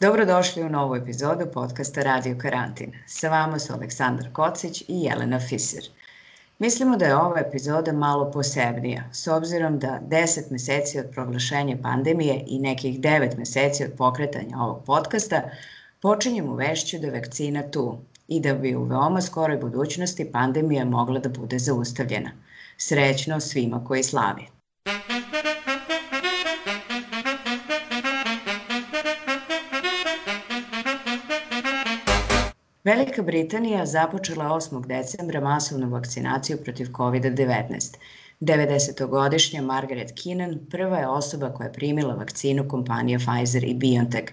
Dobrodošli u novu epizodu podcasta Radio Karantin. Sa vama su Aleksandar Kocić i Jelena Fiser. Mislimo da je ova epizoda malo posebnija, s obzirom da 10 meseci od proglašenja pandemije i nekih 9 meseci od pokretanja ovog podcasta počinjemo vešću da vakcina tu i da bi u veoma skoroj budućnosti pandemija mogla da bude zaustavljena. Srećno svima koji slavi. Velika Britanija započela 8. decembra masovnu vakcinaciju protiv COVID-19. 90-godišnja Margaret Keenan prva je osoba koja je primila vakcinu kompanija Pfizer i BioNTech.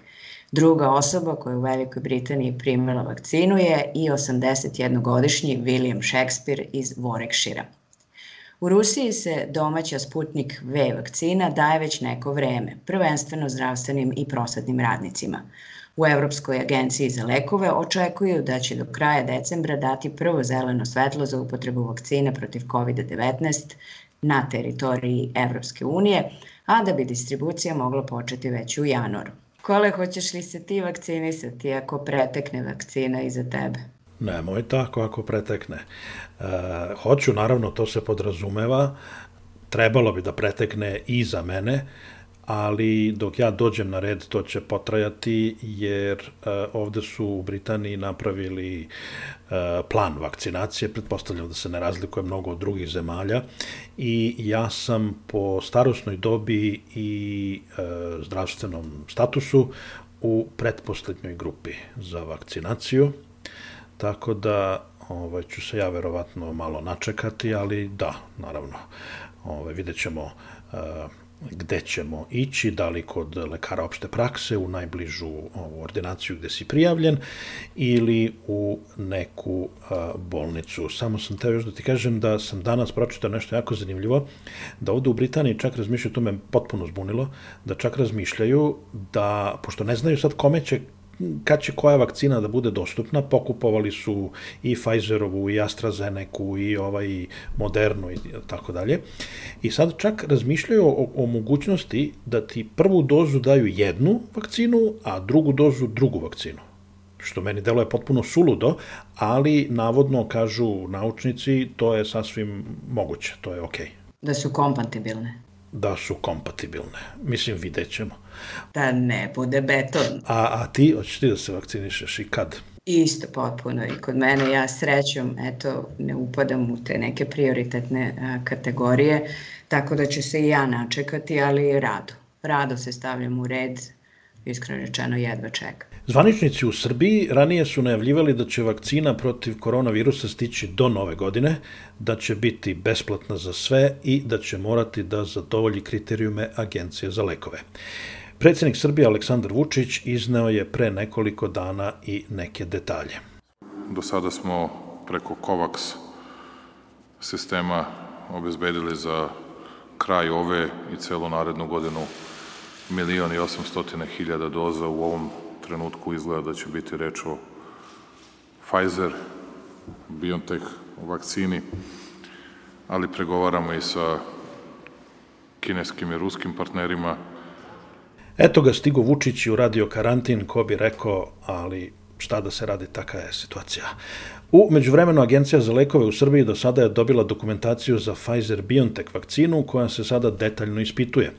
Druga osoba koja je u Velikoj Britaniji primila vakcinu je i 81-godišnji William Shakespeare iz Warwickshire. U Rusiji se domaća Sputnik V vakcina daje već neko vreme, prvenstveno zdravstvenim i prosvetnim radnicima. U Evropskoj agenciji za lekove očekuju da će do kraja decembra dati prvo zeleno svetlo za upotrebu vakcina protiv COVID-19 na teritoriji Evropske unije, a da bi distribucija mogla početi već u januaru. Kole, hoćeš li se ti vakcinisati ako pretekne vakcina iza tebe? Nemoj tako ako pretekne. E, hoću, naravno, to se podrazumeva, trebalo bi da pretekne i za mene, ali dok ja dođem na red to će potrajati jer uh, ovde su u Britaniji napravili uh, plan vakcinacije, pretpostavljam da se ne razlikuje mnogo od drugih zemalja. I ja sam po starosnoj dobi i uh, zdravstvenom statusu u pretposlednjoj grupi za vakcinaciju, tako da ovaj, ću se ja verovatno malo načekati, ali da, naravno, ovaj, vidjet ćemo uh, gde ćemo ići, da li kod lekara opšte prakse u najbližu ovu ordinaciju gde si prijavljen ili u neku bolnicu. Samo sam teo još da ti kažem da sam danas pročitao nešto jako zanimljivo, da ovde u Britaniji čak razmišljaju, to me potpuno zbunilo, da čak razmišljaju da, pošto ne znaju sad kome će kad će koja vakcina da bude dostupna, pokupovali su i Pfizerovu i AstraZeneca i ovaj Modernu i tako dalje. I sad čak razmišljaju o, o mogućnosti da ti prvu dozu daju jednu vakcinu, a drugu dozu drugu vakcinu što meni deluje potpuno suludo, ali navodno, kažu naučnici, to je sasvim moguće, to je okej. Okay. Da su kompatibilne da su kompatibilne. Mislim, vidjet ćemo. Da ne bude beton. A, a ti, hoćeš ti da se vakcinišeš i kad? Isto potpuno i kod mene ja srećom eto ne upadam u te neke prioritetne a, kategorije tako da ću se i ja načekati ali rado. Rado se stavljam u red iskreno rečeno jedva čekam. Zvaničnici u Srbiji ranije su najavljivali da će vakcina protiv koronavirusa stići do nove godine, da će biti besplatna za sve i da će morati da zadovolji kriterijume Agencije za lekove. Predsednik Srbije Aleksandar Vučić izneo je pre nekoliko dana i neke detalje. Do sada smo preko COVAX sistema obezbedili za kraj ove i celu narednu godinu milion i 800 hiljada doza u ovom trenutku izgleda da će biti reč o Pfizer, BioNTech vakcini, ali pregovaramo i sa kineskim i ruskim partnerima. Eto ga stigo Vučić i uradio karantin, ko bi rekao, ali šta da se radi, taka je situacija. U međuvremenu Agencija za lekove u Srbiji do sada je dobila dokumentaciju za Pfizer-BioNTech vakcinu koja se sada detaljno ispituje.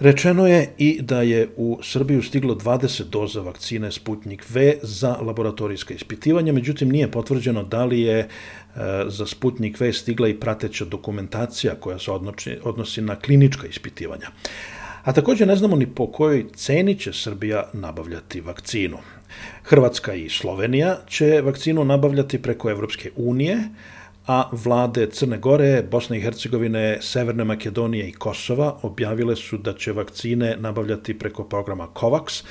Rečeno je i da je u Srbiju stiglo 20 doza vakcine Sputnik V za laboratorijska ispitivanja, međutim nije potvrđeno da li je e, za Sputnik V stigla i prateća dokumentacija koja se odnosi, na klinička ispitivanja. A takođe ne znamo ni po kojoj ceni će Srbija nabavljati vakcinu. Hrvatska i Slovenija će vakcinu nabavljati preko Evropske unije, a vlade Crne Gore, Bosne i Hercegovine, Severne Makedonije i Kosova objavile su da će vakcine nabavljati preko programa COVAX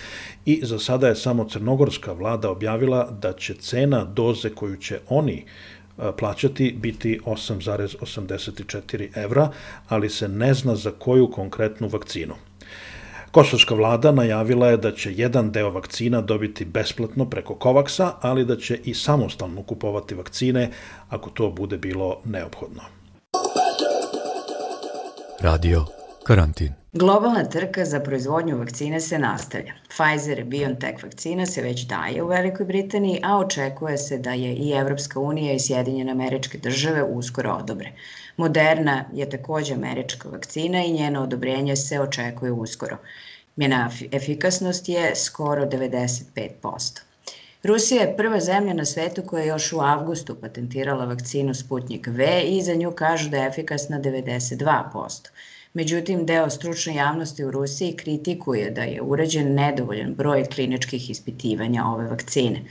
i za sada je samo crnogorska vlada objavila da će cena doze koju će oni e, plaćati biti 8,84 evra, ali se ne zna za koju konkretnu vakcinu. Kosovska vlada najavila je da će jedan deo vakcina dobiti besplatno preko Kovaksa, ali da će i samostalno kupovati vakcine ako to bude bilo neophodno. Radio Karantin. Globalna trka za proizvodnju vakcine se nastavlja. Pfizer i BioNTech vakcina se već daje u Velikoj Britaniji, a očekuje se da je i Evropska unija i Sjedinjene američke države uskoro odobre. Moderna je takođe američka vakcina i njeno odobrenje se očekuje uskoro. Njena efikasnost je skoro 95%. Rusija je prva zemlja na svetu koja je još u avgustu patentirala vakcinu Sputnik V i za nju kažu da je efikasna 92%. Međutim, deo stručne javnosti u Rusiji kritikuje da je urađen nedovoljan broj kliničkih ispitivanja ove vakcine.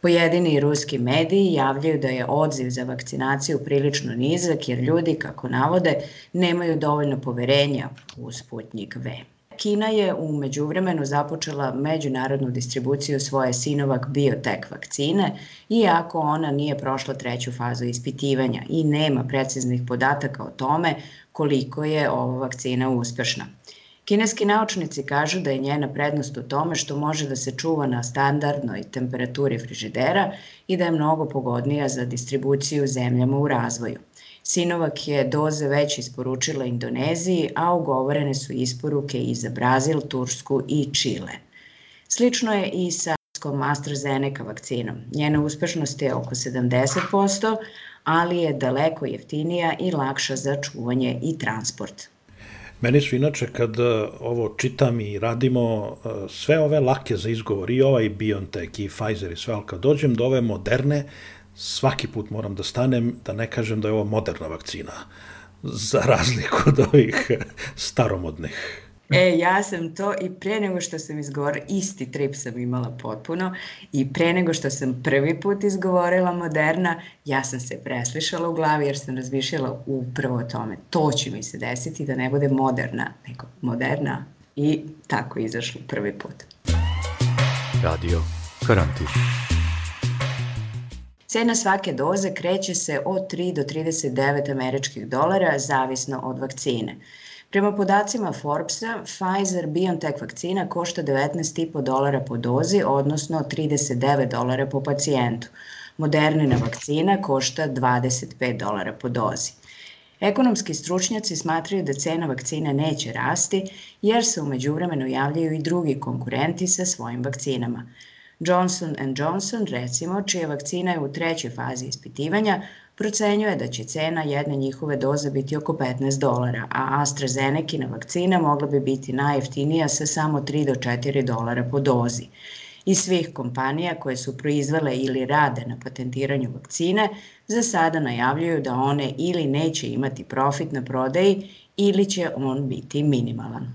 Pojedini ruski mediji javljaju da je odziv za vakcinaciju prilično nizak jer ljudi, kako navode, nemaju dovoljno poverenja u Sputnik V. Kina je u međuvremenu započela međunarodnu distribuciju svoje Sinovac Biotech vakcine, iako ona nije prošla treću fazu ispitivanja i nema preciznih podataka o tome koliko je ova vakcina uspešna. Kineski naučnici kažu da je njena prednost u tome što može da se čuva na standardnoj temperaturi frižidera i da je mnogo pogodnija za distribuciju zemljama u razvoju. Sinovac je doze već isporučila Indoneziji, a ugovorene su isporuke i za Brazil, Tursku i Čile. Slično je i sa AstraZeneca vakcinom. Njena uspešnost je oko 70%, ali je daleko jeftinija i lakša za čuvanje i transport. Meni su inače kad e, ovo čitam i radimo e, sve ove lake za izgovor i ovaj BioNTech i Pfizer i sve, ali kad dođem do ove moderne, svaki put moram da stanem da ne kažem da je ovo moderna vakcina za razliku od ovih staromodnih. E, ja sam to i pre nego što sam izgovorila, isti trip sam imala potpuno i pre nego što sam prvi put izgovorila moderna, ja sam se preslišala u glavi jer sam razmišljala upravo o tome. To će mi se desiti da ne bude moderna, nego moderna i tako izašlo prvi put. Radio Karantin. Cena svake doze kreće se od 3 do 39 američkih dolara, zavisno od vakcine. Prema podacima Forbesa, Pfizer-BioNTech vakcina košta 19,5 dolara po dozi, odnosno 39 dolara po pacijentu. Modernina vakcina košta 25 dolara po dozi. Ekonomski stručnjaci smatraju da cena vakcina neće rasti, jer se umeđu vremenu javljaju i drugi konkurenti sa svojim vakcinama. Johnson Johnson, recimo, čija vakcina je u trećoj fazi ispitivanja, procenjuje da će cena jedne njihove doze biti oko 15 dolara, a AstraZeneca vakcina mogla bi biti najjeftinija sa samo 3 do 4 dolara po dozi. I svih kompanija koje su proizvele ili rade na patentiranju vakcine za sada najavljuju da one ili neće imati profit na prodaji ili će on biti minimalan.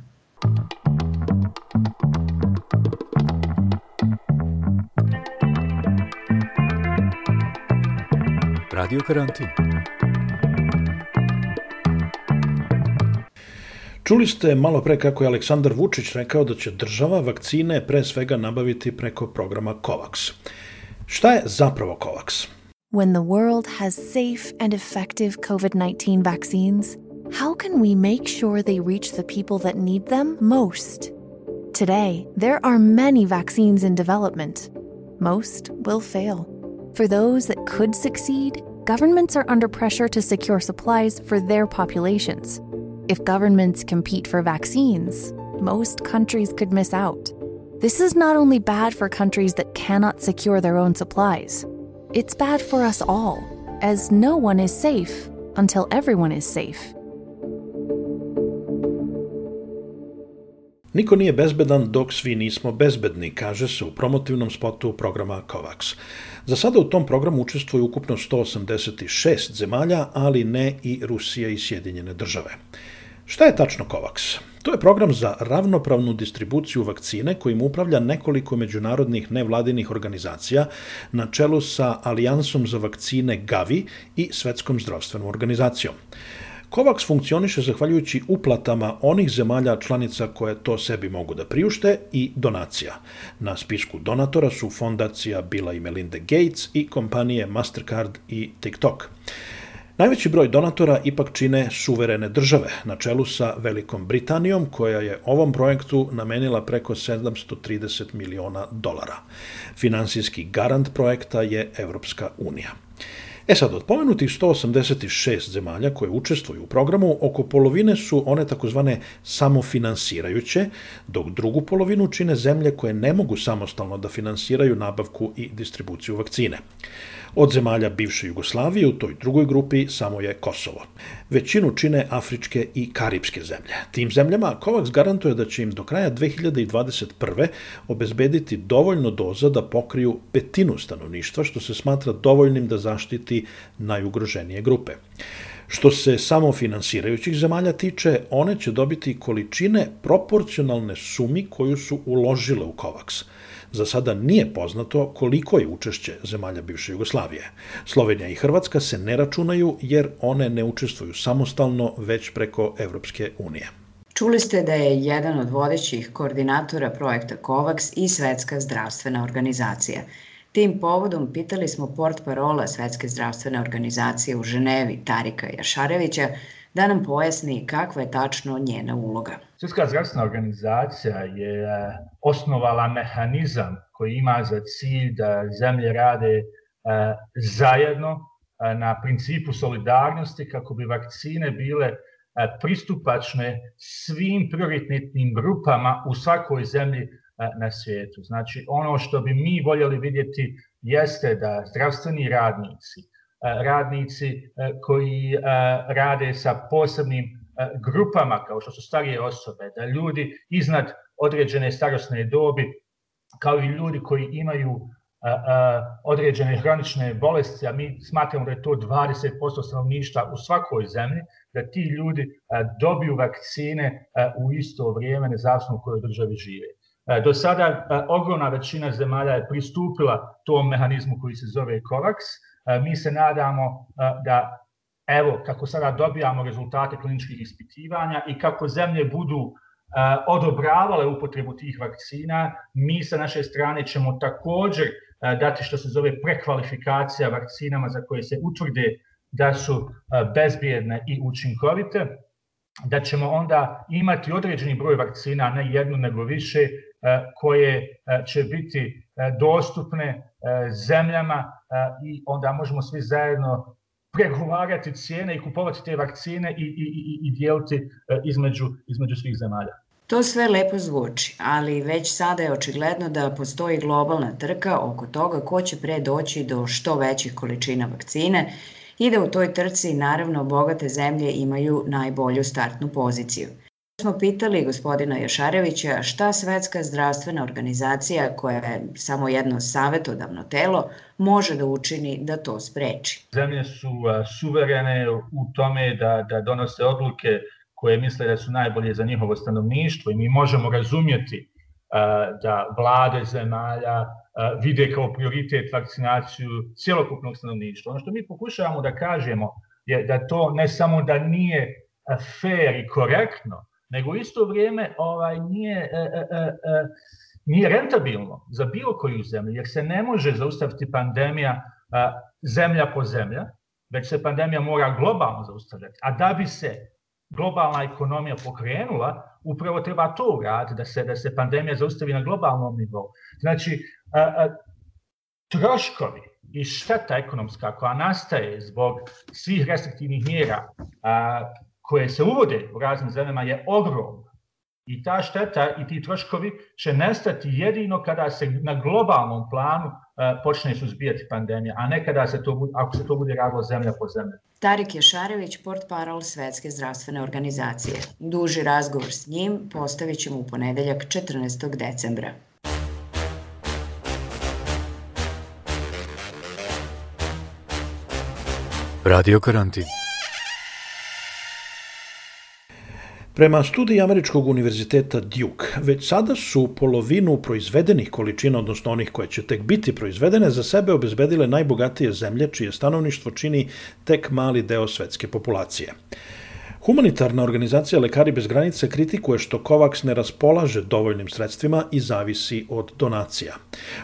Radio Karantin. Čuli ste malo pre kako je Aleksandar Vučić rekao da će država vakcine pre svega nabaviti preko programa COVAX. Šta je zapravo COVAX? When the world has safe and effective COVID-19 vaccines, how can we make sure they reach the people that need them most? Today, there are many vaccines in development. Most will fail. For those that could succeed, governments are under pressure to secure supplies for their populations. If governments compete for vaccines, most countries could miss out. This is not only bad for countries that cannot secure their own supplies, it's bad for us all, as no one is safe until everyone is safe. Niko nije bezbedan dok svi nismo bezbedni, kaže se u promotivnom spotu programa COVAX. Za sada u tom programu učestvuju ukupno 186 zemalja, ali ne i Rusija i Sjedinjene države. Šta je tačno COVAX? To je program za ravnopravnu distribuciju vakcine kojim upravlja nekoliko međunarodnih nevladinih organizacija na čelu sa Alijansom za vakcine GAVI i Svetskom zdravstvenom organizacijom. COVAX funkcioniše zahvaljujući uplatama onih zemalja članica koje to sebi mogu da priušte i donacija. Na spisku donatora su fondacija Billa i Melinda Gates i kompanije Mastercard i TikTok. Najveći broj donatora ipak čine suverene države, na čelu sa Velikom Britanijom, koja je ovom projektu namenila preko 730 miliona dolara. Finansijski garant projekta je Evropska unija. E sad, od pomenutih 186 zemalja koje učestvuju u programu, oko polovine su one takozvane samofinansirajuće, dok drugu polovinu čine zemlje koje ne mogu samostalno da finansiraju nabavku i distribuciju vakcine. Od zemalja bivše Jugoslavije u toj drugoj grupi samo je Kosovo. Većinu čine afričke i karipske zemlje. Tim zemljama COVAX garantuje da će im do kraja 2021. obezbediti dovoljno doza da pokriju petinu stanovništva, što se smatra dovoljnim da zaštiti najugroženije grupe. Što se samo finansirajućih zemalja tiče, one će dobiti količine proporcionalne sumi koju su uložile u COVAX – Za sada nije poznato koliko je učešće zemalja bivše Jugoslavije. Slovenija i Hrvatska se ne računaju jer one ne učestvuju samostalno već preko Evropske unije. Čuli ste da je jedan od vodećih koordinatora projekta COVAX i Svetska zdravstvena organizacija. Tim povodom pitali smo port parola Svetske zdravstvene organizacije u Ženevi Tarika Jašarevića da nam pojasni kakva je tačno njena uloga. Svjetska zdravstvena organizacija je e, osnovala mehanizam koji ima za cilj da zemlje rade e, zajedno e, na principu solidarnosti kako bi vakcine bile pristupačne svim prioritetnim grupama u svakoj zemlji na svijetu. Znači, ono što bi mi voljeli vidjeti jeste da zdravstveni radnici, radnici koji rade sa posebnim grupama kao što su starije osobe, da ljudi iznad određene starosne dobi, kao i ljudi koji imaju određene hronične bolesti, a mi smatramo da je to 20% stanovništva u svakoj zemlji, da ti ljudi dobiju vakcine u isto vrijeme, nezavisno u kojoj državi žive. Do sada ogromna većina zemalja je pristupila tom mehanizmu koji se zove COVAX. Mi se nadamo da evo kako sada dobijamo rezultate kliničkih ispitivanja i kako zemlje budu odobravale upotrebu tih vakcina, mi sa naše strane ćemo također dati što se zove prekvalifikacija vakcinama za koje se utvrde da su bezbjedne i učinkovite, da ćemo onda imati određeni broj vakcina, ne jednu nego više, koje će biti dostupne zemljama i onda možemo svi zajedno pregovarati cijene i kupovati te vakcine i, i, i, i dijeliti između, između svih zemalja. To sve lepo zvuči, ali već sada je očigledno da postoji globalna trka oko toga ko će pre doći do što većih količina vakcine i da u toj trci naravno bogate zemlje imaju najbolju startnu poziciju smo pitali gospodina Jošarevića šta Svetska zdravstvena organizacija, koja je samo jedno savetodavno telo, može da učini da to spreči. Zemlje su suverene u tome da, da donose odluke koje misle da su najbolje za njihovo stanovništvo i mi možemo razumjeti da vlade zemalja vide kao prioritet vakcinaciju cjelokupnog stanovništva. Ono što mi pokušavamo da kažemo je da to ne samo da nije fair i korektno, nego isto vrijeme ovaj nije e, e, e, e, nije rentabilno za bilo koju zemlju, jer se ne može zaustaviti pandemija e, zemlja po zemlja, već se pandemija mora globalno zaustavljati. A da bi se globalna ekonomija pokrenula, upravo treba to uraditi, da se, da se pandemija zaustavi na globalnom nivou. Znači, a, a, troškovi i šteta ekonomska koja nastaje zbog svih restriktivnih mjera a, koje se uvode u raznim zemljama je ogromna. I ta šteta i ti troškovi će nestati jedino kada se na globalnom planu počne suzbijati pandemija, a ne kada se to, ako se to bude radilo zemlja po zemlja. Tarik Ješarević, port parol Svetske zdravstvene organizacije. Duži razgovor s njim postavit ćemo u ponedeljak 14. decembra. Radio karantin. Prema studiji Američkog univerziteta Duke, već sada su polovinu proizvedenih količina, odnosno onih koje će tek biti proizvedene, za sebe obezbedile najbogatije zemlje, čije stanovništvo čini tek mali deo svetske populacije. Humanitarna organizacija Lekari bez granice kritikuje što COVAX ne raspolaže dovoljnim sredstvima i zavisi od donacija.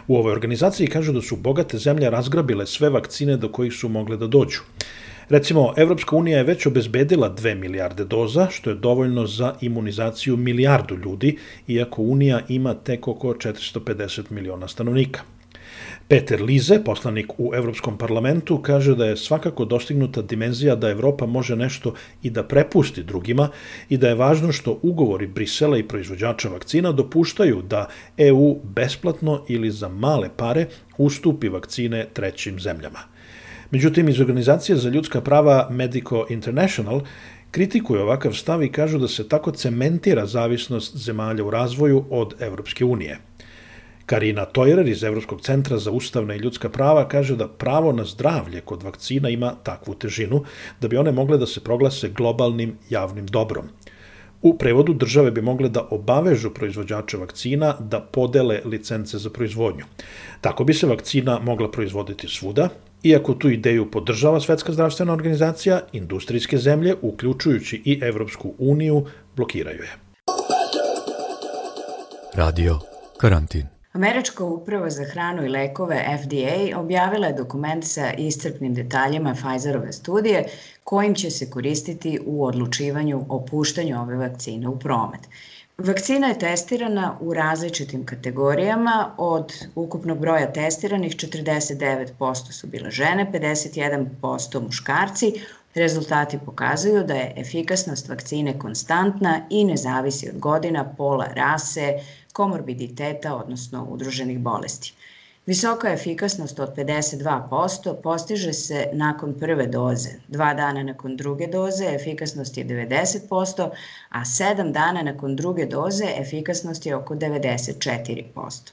U ovoj organizaciji kažu da su bogate zemlje razgrabile sve vakcine do kojih su mogle da dođu. Recimo, Evropska unija je već obezbedila 2 milijarde doza, što je dovoljno za imunizaciju milijardu ljudi, iako Unija ima tek oko 450 miliona stanovnika. Peter Lize, poslanik u Evropskom parlamentu, kaže da je svakako dostignuta dimenzija da Evropa može nešto i da prepusti drugima i da je važno što ugovori Brisela i proizvođača vakcina dopuštaju da EU besplatno ili za male pare ustupi vakcine trećim zemljama. Međutim, iz Organizacije za ljudska prava Medico International kritikuju ovakav stav i kažu da se tako cementira zavisnost zemalja u razvoju od Evropske unije. Karina Tojrer iz Evropskog centra za ustavna i ljudska prava kaže da pravo na zdravlje kod vakcina ima takvu težinu da bi one mogle da se proglase globalnim javnim dobrom. U prevodu države bi mogle da obavežu proizvođače vakcina da podele licence za proizvodnju. Tako bi se vakcina mogla proizvoditi svuda, iako tu ideju podržava Svetska zdravstvena organizacija, industrijske zemlje, uključujući i Evropsku uniju, blokiraju je. Radio Karantin. Američka uprava za hranu i lekove FDA objavila je dokument sa iscrpnim detaljima Pfizerove studije kojim će se koristiti u odlučivanju o puštanju ove vakcine u promet. Vakcina je testirana u različitim kategorijama, od ukupnog broja testiranih 49% su bile žene, 51% muškarci, Rezultati pokazuju da je efikasnost vakcine konstantna i ne zavisi od godina, pola, rase, komorbiditeta, odnosno udruženih bolesti. Visoka efikasnost od 52% postiže se nakon prve doze. Dva dana nakon druge doze efikasnost je 90%, a sedam dana nakon druge doze efikasnost je oko 94%.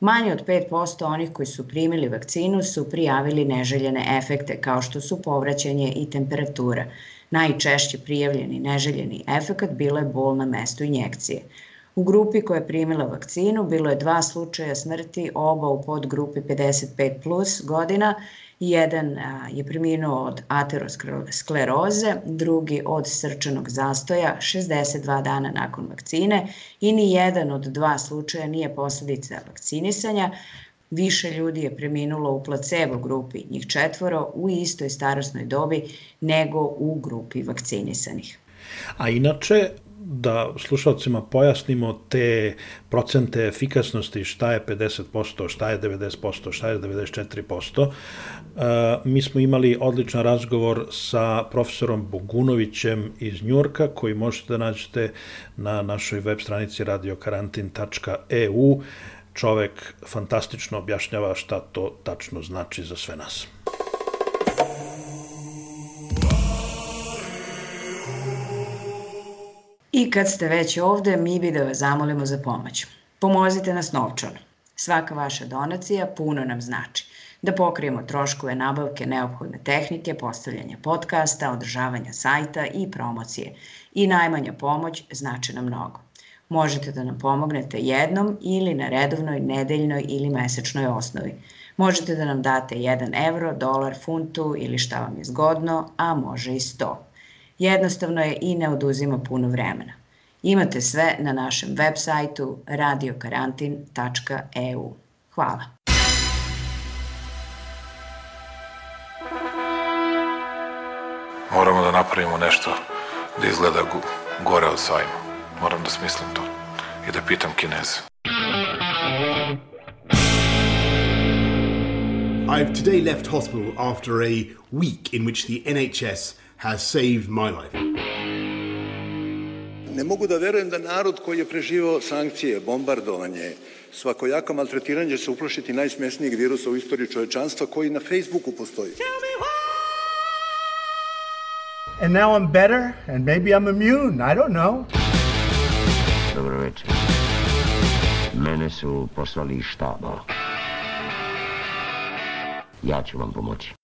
Manje od 5% onih koji su primili vakcinu su prijavili neželjene efekte kao što su povraćanje i temperatura. Najčešće prijavljeni neželjeni efekat bila je bol na mestu injekcije. U grupi koja je primila vakcinu bilo je dva slučaja smrti, oba u podgrupi 55 plus godina. Jedan je preminuo od ateroskleroze, drugi od srčanog zastoja 62 dana nakon vakcine i ni jedan od dva slučaja nije posledica vakcinisanja. Više ljudi je preminulo u placebo grupi, njih četvoro, u istoj starosnoj dobi nego u grupi vakcinisanih. A inače, da slušalcima pojasnimo te procente efikasnosti, šta je 50%, šta je 90%, šta je 94%. E, mi smo imali odličan razgovor sa profesorom Bogunovićem iz Njurka, koji možete da nađete na našoj web stranici radiokarantin.eu. Čovek fantastično objašnjava šta to tačno znači za sve nas. I kad ste već ovde, mi bi da vas zamolimo za pomoć. Pomozite nas novčano. Svaka vaša donacija puno nam znači. Da pokrijemo troškove nabavke neophodne tehnike, postavljanja podcasta, održavanja sajta i promocije. I najmanja pomoć znači nam mnogo. Možete da nam pomognete jednom ili na redovnoj, nedeljnoj ili mesečnoj osnovi. Možete da nam date 1 evro, dolar, funtu ili šta vam je zgodno, a može i 100. Jednostavno je i ne oduzima puno vremena. Imate sve na našem web sajtu radiokarantin.eu. Hvala. Moramo da napravimo nešto da izgleda gore od sajma. Moram da smislim to i da pitam Kineze. I've today left hospital after a week in which the NHS has saved my life. Ne mogu da verujem da narod koji je preživao sankcije, bombardovanje, svakojako maltretiranje se uplašiti najsmesnijeg virusa u istoriji čovečanstva koji na Facebooku postoji. And now I'm better, and maybe I'm immune. I don't know. Dobro večer. Mene su poslali iz štaba. Ja ću vam pomoći.